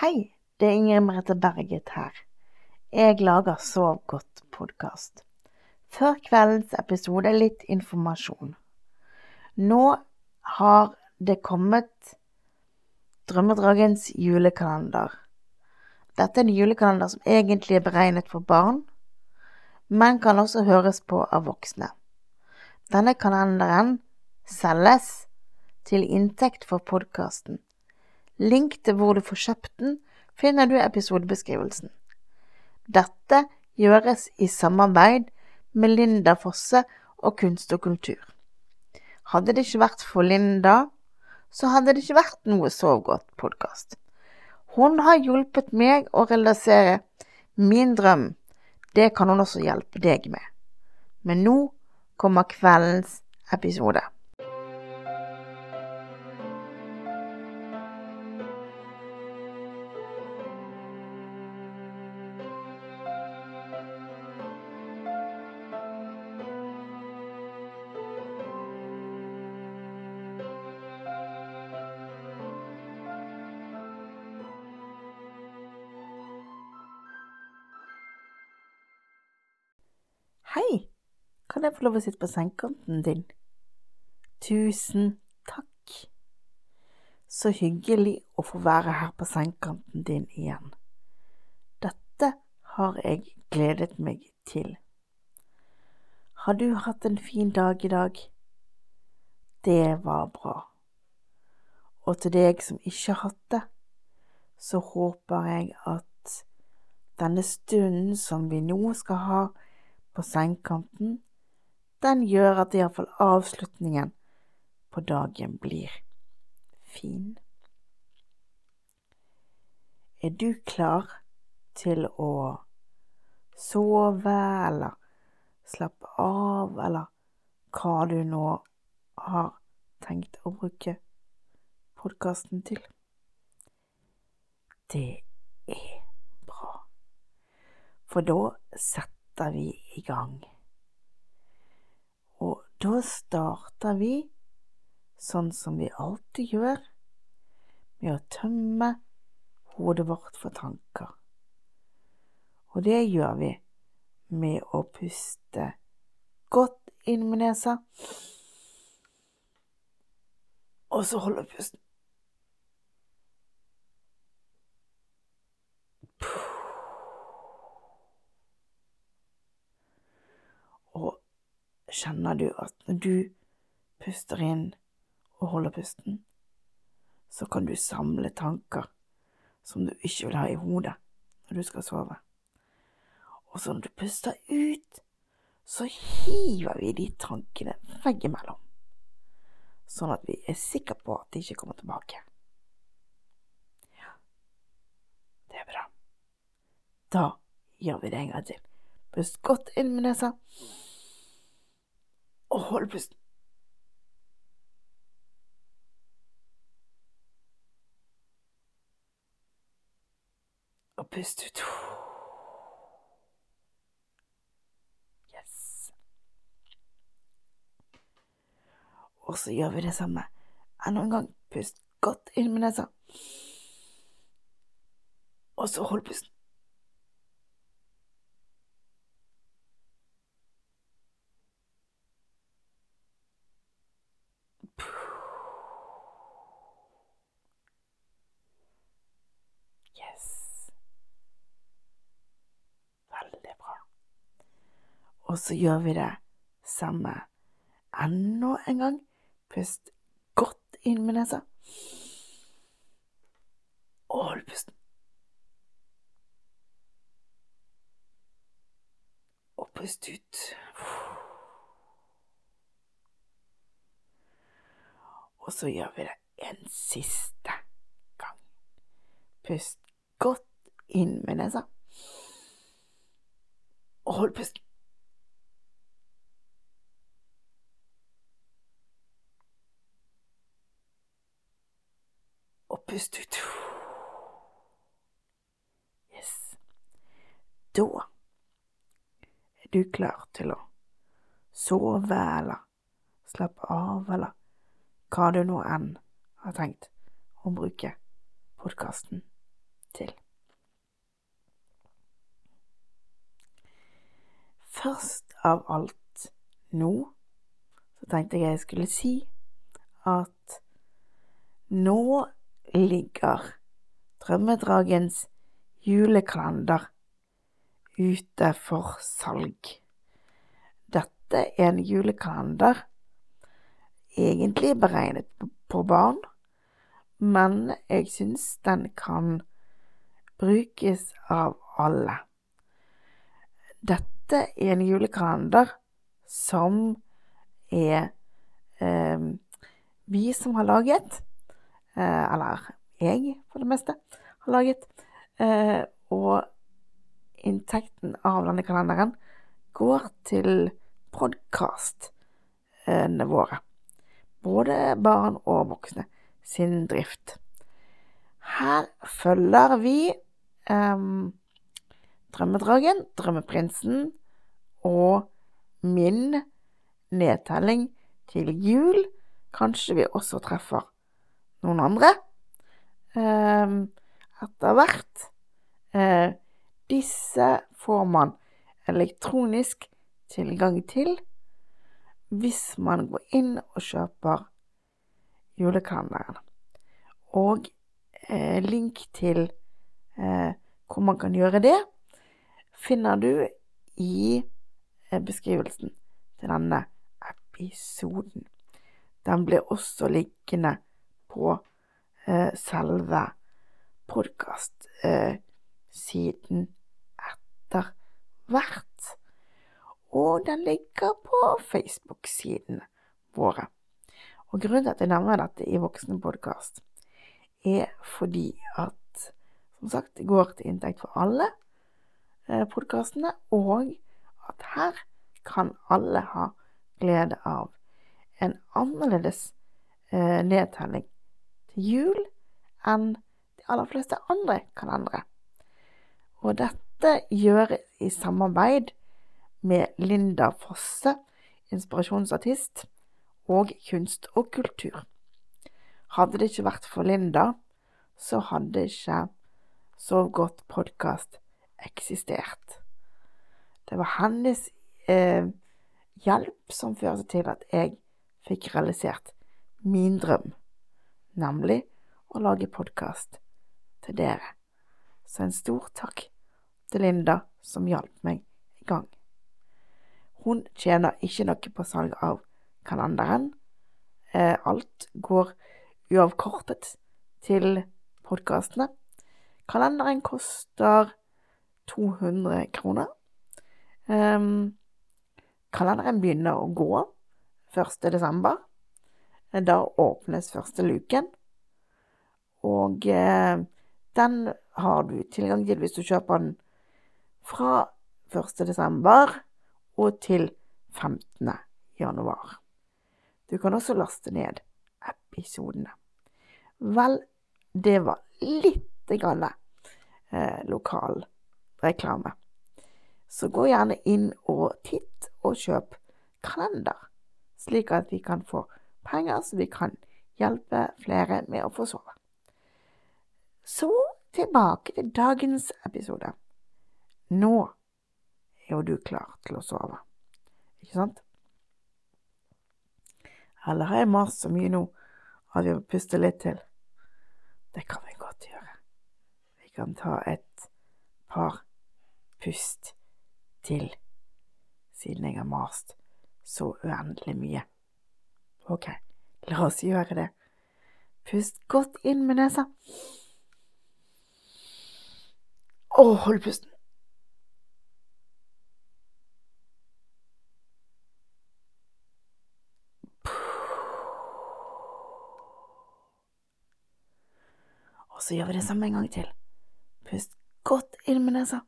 Hei, det er Ingrid Merete Berget her. Jeg lager Sov godt-podkast. Før kveldens episode litt informasjon. Nå har det kommet Drømmedragens julekalender. Dette er en julekalender som egentlig er beregnet for barn, men kan også høres på av voksne. Denne kalenderen selges til inntekt for podkasten. Link til hvor du får kjøpt den, finner du i episodebeskrivelsen. Dette gjøres i samarbeid med Linda Fosse og Kunst og kultur. Hadde det ikke vært for Linda, så hadde det ikke vært noe Sov godt-podkast. Hun har hjulpet meg å realisere min drøm. Det kan hun også hjelpe deg med. Men nå kommer kveldens episode. Få lov å sitte på sengekanten din? Tusen takk. Så hyggelig å få være her på sengekanten din igjen. Dette har jeg gledet meg til. Har du hatt en fin dag i dag? Det var bra. Og til deg som ikke har hatt det, så håper jeg at denne stunden som vi nå skal ha på sengekanten, den gjør at iallfall avslutningen på dagen blir fin. Er du klar til å sove eller slappe av, eller hva du nå har tenkt å bruke podkasten til? Det er bra, for da setter vi i gang. Da starter vi sånn som vi alltid gjør, med å tømme hodet vårt for tanker. Og det gjør vi med å puste godt inn med nesa, og så holde pusten. Og kjenner du at når du puster inn og holder pusten, så kan du samle tanker som du ikke vil ha i hodet når du skal sove. Og så når du puster ut, så hiver vi de tankene veggimellom, sånn at vi er sikre på at de ikke kommer tilbake. Ja, det er bra. Da gjør vi det en gang til. Pust godt inn med nesa, og hold pusten. Og pust ut. Yes. Og så gjør vi det samme enda en gang. Pust godt inn med nesa. Og så hold pusten. Yes. Veldig bra. Og så gjør vi det samme enda en gang. Pust godt inn med nesa. Og hold pusten. Og pust ut. Og så gjør vi det en siste gang. Pust godt inn med nesa. Og hold pusten. Pust ut. Yes. Da er du klar til å sove eller slappe av eller hva du nå enn har tenkt å bruke podkasten til. Først av alt nå så tenkte jeg jeg skulle si at nå ligger Drømmedragens julekalender ute for salg. Dette er en julekalender egentlig beregnet på barn, men jeg syns den kan brukes av alle. Dette er en julekalender som er eh, vi som har laget, eller jeg for det meste, har laget. Eh, og inntekten av denne kalenderen går til podkastene våre. Både barn og voksne sin drift. Her følger vi um, Drømmedragen, Drømmeprinsen og min nedtelling til jul. Kanskje vi også treffer noen andre um, etter hvert. Uh, disse får man elektronisk tilgang til hvis man går inn og kjøper julekalenderen. Og eh, link til eh, hvor man kan gjøre det, finner du i eh, beskrivelsen til denne episoden. Den blir også liggende på eh, selve podkastsiden etter hvert og den ligger på Facebook-sidene våre. Og grunnen til at jeg nevner dette i Voksne podkast, er fordi at som sagt, det går til inntekt for alle eh, podkastene, og at her kan alle ha glede av en annerledes eh, nedtelling til jul enn de aller fleste andre kalendere. Og dette gjøres i samarbeid med Linda Fosse, inspirasjonsartist, og kunst og kultur. Hadde det ikke vært for Linda, så hadde ikke Sov godt podkast eksistert. Det var hennes eh, hjelp som førte til at jeg fikk realisert min drøm, nemlig å lage podkast til dere. Så en stor takk til Linda som hjalp meg i gang. Hun tjener ikke noe på salg av kalenderen. Eh, alt går uavkortet til podkastene. Kalenderen koster 200 kroner. Um, kalenderen begynner å gå 1. desember. Da åpnes første luken. Og eh, den har du tilgang til hvis du kjøper den fra 1. desember og til 15. januar. Du kan også laste ned episodene. Vel, det var litt grann eh, lokal reklame. Så gå gjerne inn og titt og kjøp kalender, slik at vi kan få penger så vi kan hjelpe flere med å få sove. Så tilbake til dagens episode. Nå er jo du klar til å sove. Ikke sant? Eller har jeg mast så mye nå at vi må puste litt til? Det kan vi godt gjøre. Vi kan ta et par pust til, siden jeg har mast så uendelig mye. Ok, la oss gjøre det. Pust godt inn med nesa. Og hold pusten. Og så gjør vi det samme en gang til. Pust godt inn med nesa.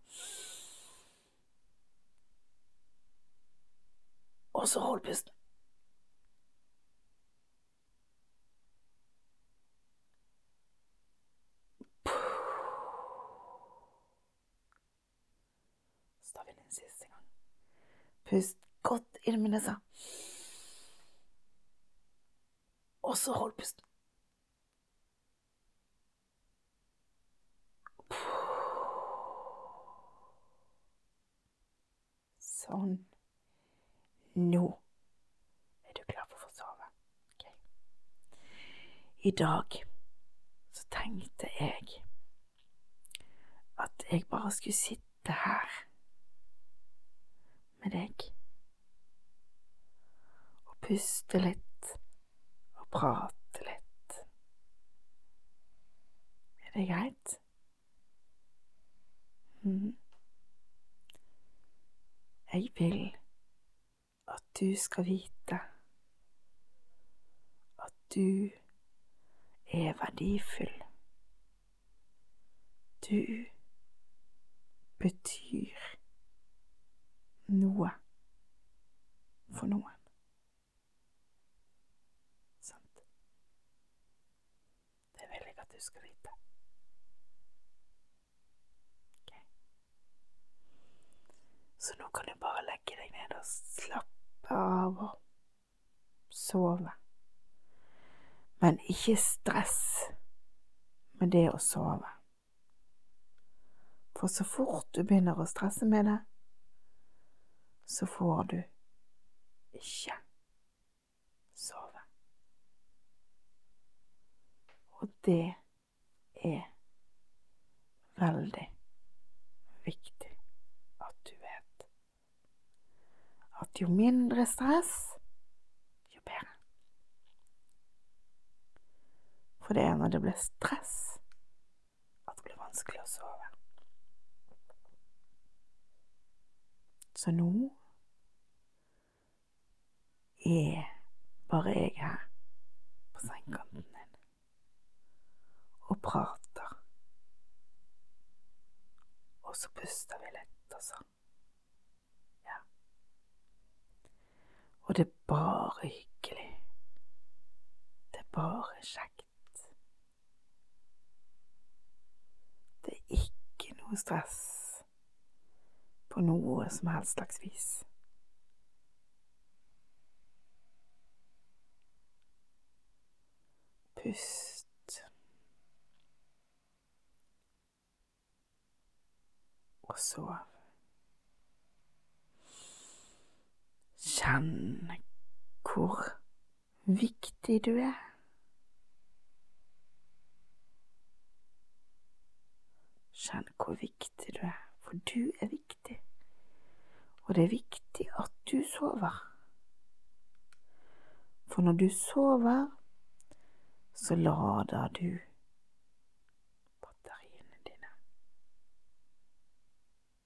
Og så hold pusten. Så tar vi den siste gang. Pust godt inn med nesa. Og så hold pusten. Sånn. Nå er du klar for å få sove. Okay. I dag så tenkte jeg at jeg bare skulle sitte her deg og puste litt og prate litt. Er det greit? Mm. Jeg vil at du skal vite at du er verdifull. Du betyr noe for noen. Sant? Det vil jeg at du skal vite. Ok. Så nå kan du bare legge deg ned og slappe av og sove. Men ikke stress med det å sove. For så fort du begynner å stresse med det, så får du ikke sove. Og det er veldig viktig at du vet at jo mindre stress, jo bedre. For det er når det blir stress at det blir vanskelig å sove. Så nå er bare jeg her på sengekanten din og prater. Og så puster vi litt, altså. Ja. Og det er bare hyggelig. Det er bare kjekt. Det er ikke noe stress på noe som helst slags vis. Pust. Og sov. Kjenn hvor viktig du er. Kjenn hvor viktig du er, for du er viktig. Og det er viktig at du sover. For når du sover, så lader du batteriene dine.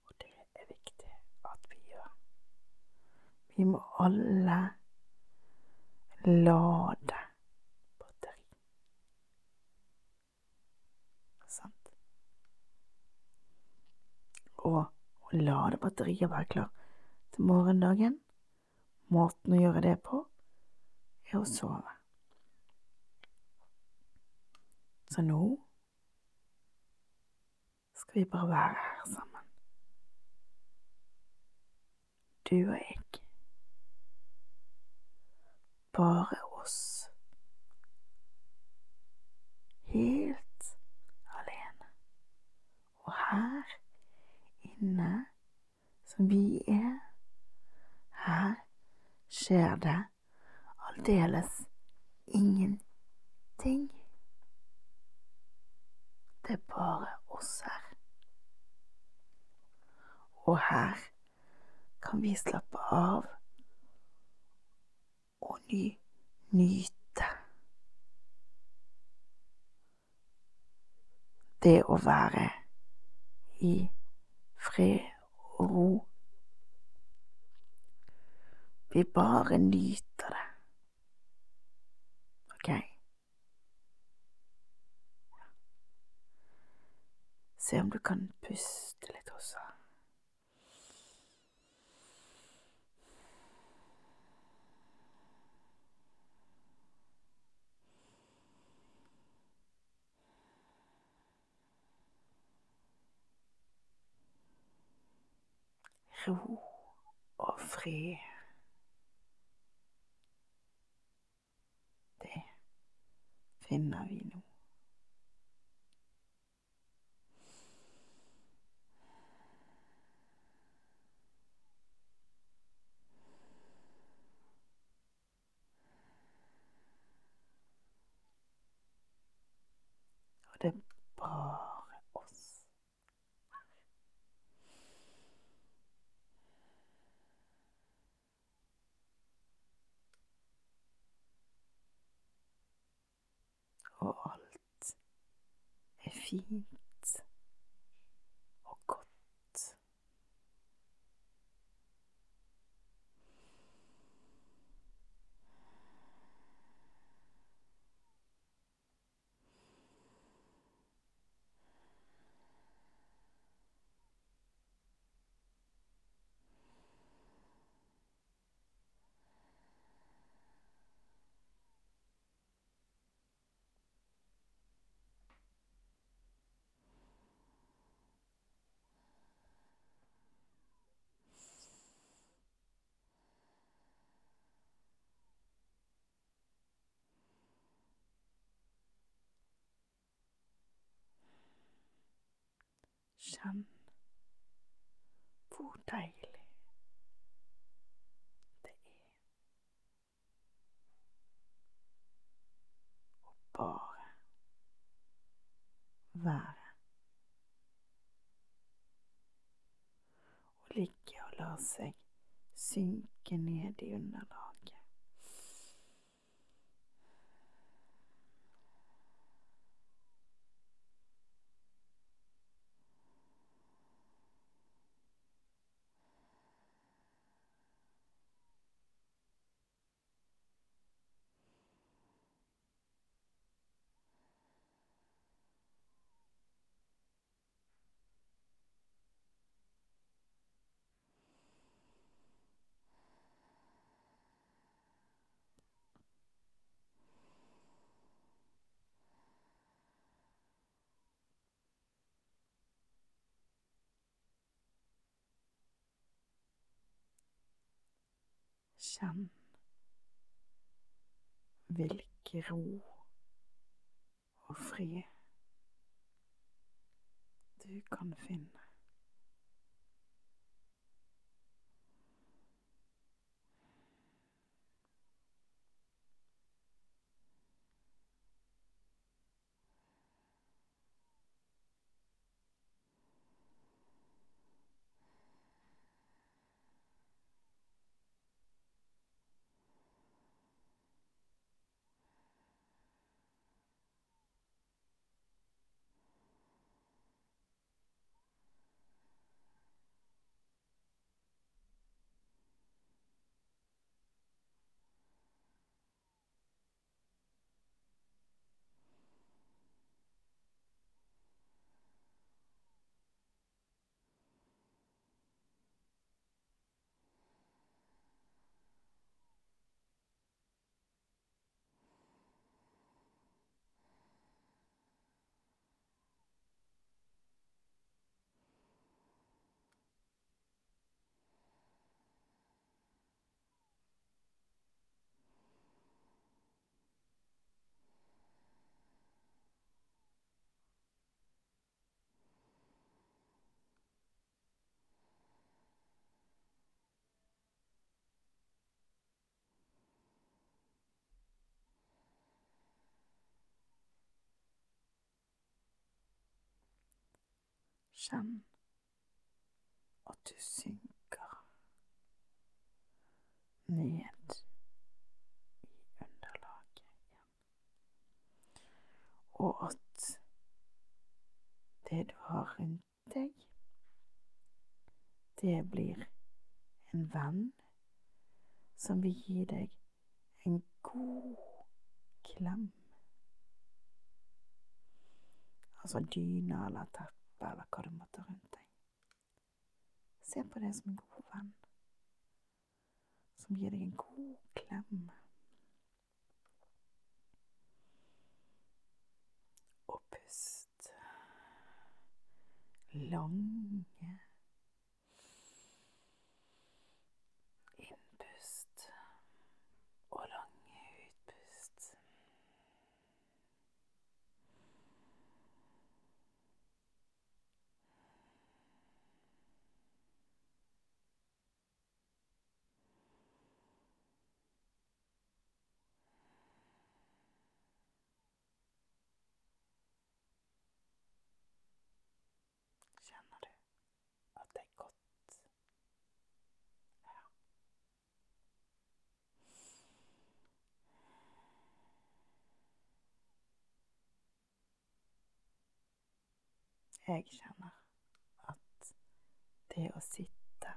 Og det er viktig at vi gjør. Vi må alle lade batteri. Sant? Og å lade batteriet og være klar til morgendagen, måten å gjøre det på, er å sove. Så nå skal vi bare være her sammen. Du og jeg. Bare oss. Helt alene. Og her inne som vi er, her skjer det aldeles ingenting. Det er bare oss her. Og her kan vi slappe av og ny, nyte det å være i fred og ro. Vi bare nyter det. Ok? Se om du kan puste litt også. Ro og fred. Det finner vi nå. fint og godt. Kjenn hvor deilig det er å bare være. Og ligge og la seg synke ned i underlaget. Kjenn hvilken ro og fred du kan finne. Kjenn at du synker ned i underlaget igjen, og at det du har rundt deg, det blir en venn som vil gi deg en god klem. Altså dyne eller teppe eller hva du måtte rundt deg. Se på det som en god venn, som gir deg en god klem. Og pust lange innpust og lange utpust. Kjenner du Jeg kjenner at det å sitte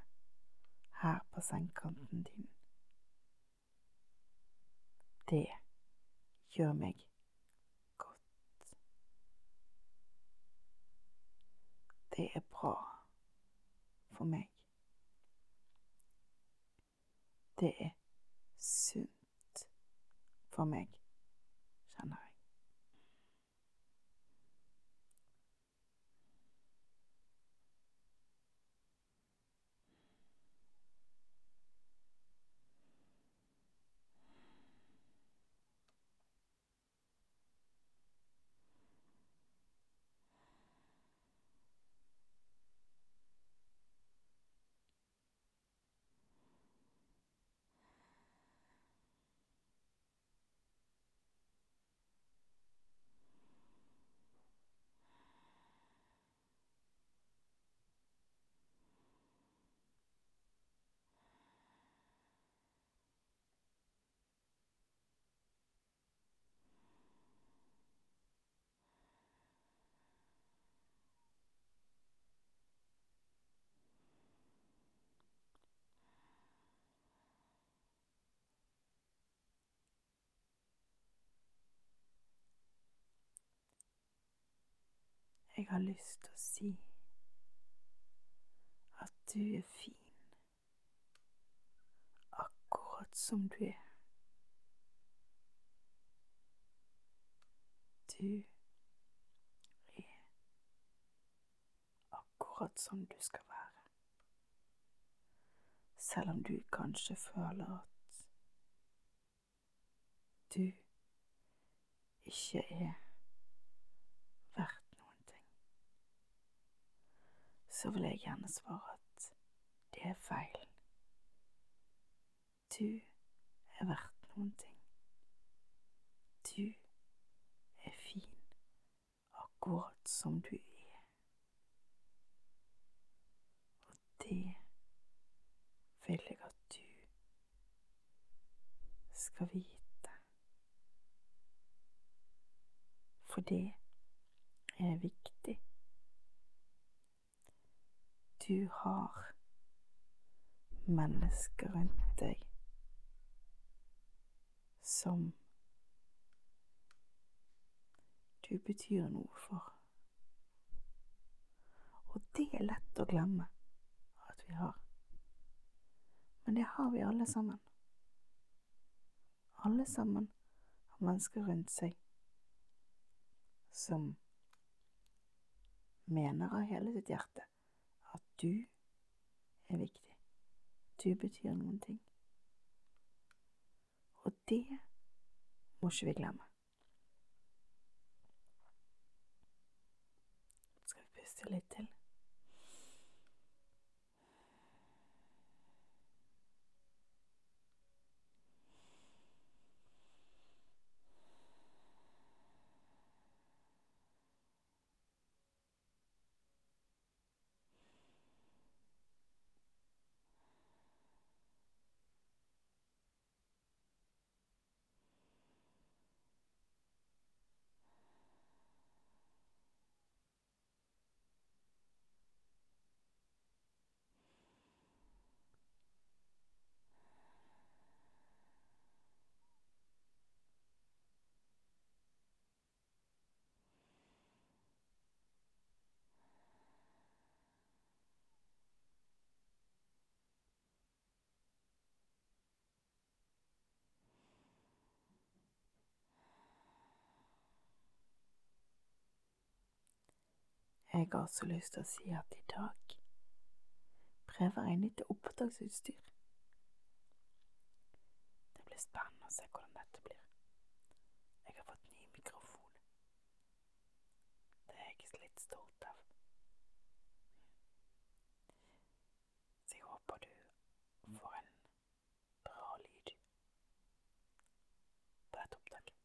her på sengekanten din, det gjør meg godt. Det er bra for meg. Det er sunt for meg, kjenner jeg. Jeg har lyst til å si at du er fin, akkurat som du er. Du er akkurat som du skal være. Selv om du kanskje føler at du ikke er verdt så vil jeg gjerne svare at det er feil. Du er verdt noen ting. Du er fin akkurat som du er. Og det vil jeg at du skal vite. For det er viktig. Du har mennesker rundt deg som du betyr noe for. Og det er lett å glemme at vi har. Men det har vi alle sammen. Alle sammen har mennesker rundt seg som mener av hele sitt hjerte du er viktig. Du betyr noen ting. Og det må ikke vi glemme. Skal vi puste litt til? Jeg har også lyst til å si at i dag prøver jeg nytt opptaksutstyr. Det blir spennende å se hvordan dette blir. Jeg har fått ny mikrofon. Det er jeg litt stolt av. Så jeg håper du får en bra lyd på dette opptaket.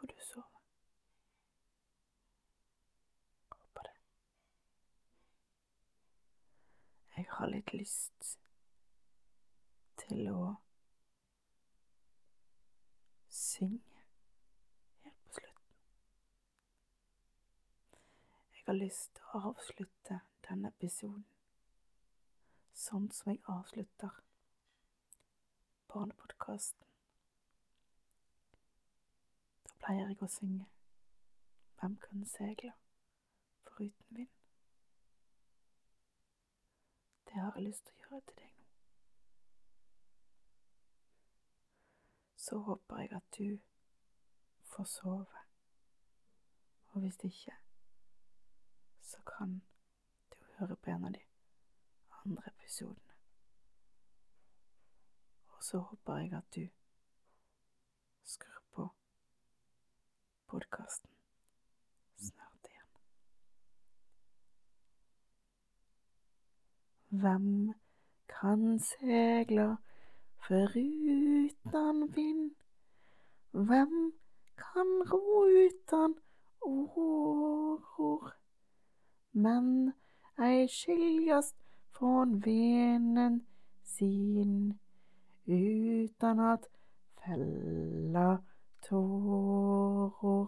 Får du sove? Håper det. Jeg har litt lyst til å synge helt på slutten. Jeg har lyst til å avslutte denne episoden sånn som jeg avslutter barnepodkasten. Pleier jeg å synge Hvem kan seile foruten vind? Det har jeg lyst til å gjøre til deg nå. Så håper jeg at du får sove, og hvis ikke, så kan du høre på en av de andre episodene. Og så håper jeg at du skrur podkasten snart igjen. Hvem kan segle foruten vind? Hvem kan ro utan åror? Men ei skiljast från vinden sin utan att fälla tårer.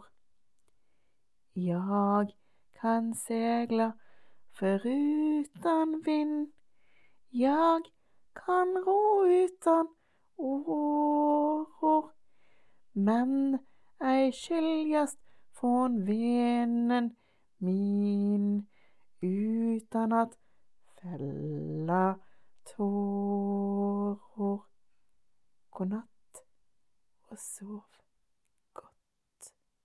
Jag kan segla foruten vind. Jag kan ro utan årer, Men ei skiljast från vinden min utan at fälla tårer. God natt og sov.